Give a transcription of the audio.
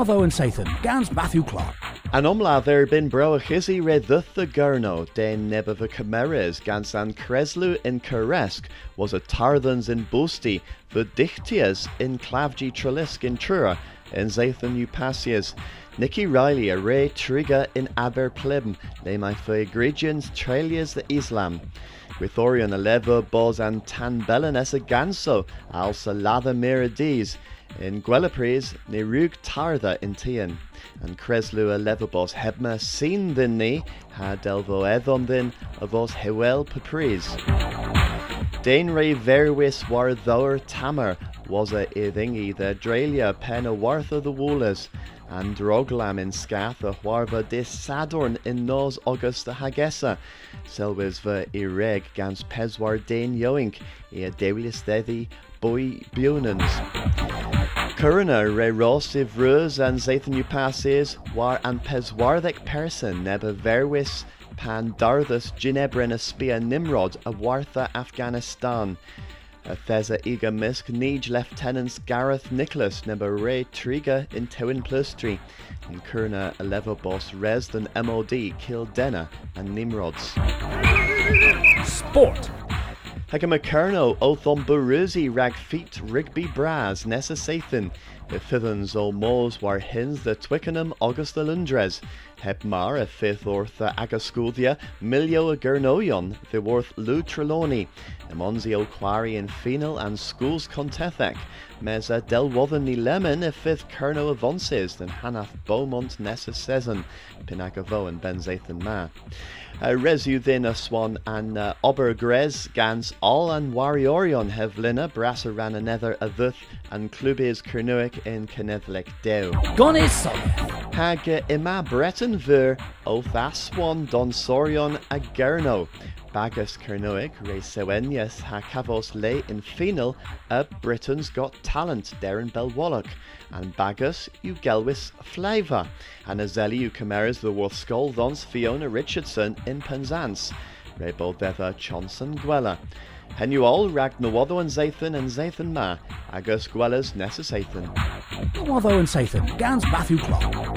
And Sathan, Gans Matthew Clark. An omla there bin bro a chizzy re the gurno, den neba the chimeres, gans an creslu in Caresk, was a tarthans in Bosti, the dichtias in Clavgi Trelisk in Trura, in Zathan Upasias. Nicky Riley a re trigger in Aber Plebn, le my Grigians trelias the Islam. Gwithorion a lever bos and tan belen es a ganso, alsa lather mirades, in Gwelapres ne rug tarda in Tian, and Creslu leverbos hebma seen thin ni, ha delvo edon din a vos hewel papris. Dain re verwis war thor tamer was a idhingi the dralia pen a wartha the woolers, and droglam in scath a warva dis sadorn in nos august the hagessa, selwis ver ireg gans peswar dain yoink, e a dewilis dethi boy bunans. Curna re ros i vruz an zaithan you war an peswarthek person neba verwis pan darthus ginebrin a spia Nimrod a wartha Afghanistan. Thesa iga misk nij Lieutenants Gareth Nicholas number Ray triga in Tewin Plustri and Kurna a level boss res than MOD Kildena and Nimrods. Sport. Hag y Macerno o Thomburuzi rag feet Rigby Bras Nessa Sathan, the fithans o Mos war hins the Twickenham August the Lundres, heb mar fifth orth Agascudia, Milio a Gernoion, the worth Lou Trelawney, Emonzi o Quarry in Fenal and Schools Contethek, Meza Delwothen ni Lemon a fifth Kerno Avonces, than Hanath Beaumont Nessa Sezen, Pinagavo and Benzathan Ma. Uh, resu then a swan and uh, Obergres gans all and Wariorion have lina brassa ran another a thuth and clubes kernuic in Kenethlek deu. Gonis Hag uh, ima breton ver o thaswan don sorion a gerno. Bagus Kernoic re sewenius ha cavos le in final a Britain's Got Talent Darren Belwalloch and Bagus u Flava, and Azeli u Cameras the Worth Skull Dons Fiona Richardson in Penzance re Boldetha Johnson Gwella. Hen you all rag Nawado and Zathan and Zathan Ma agus Gwellas Nessus Zathan. Nawado and Zathan, Gans Matthew Clark.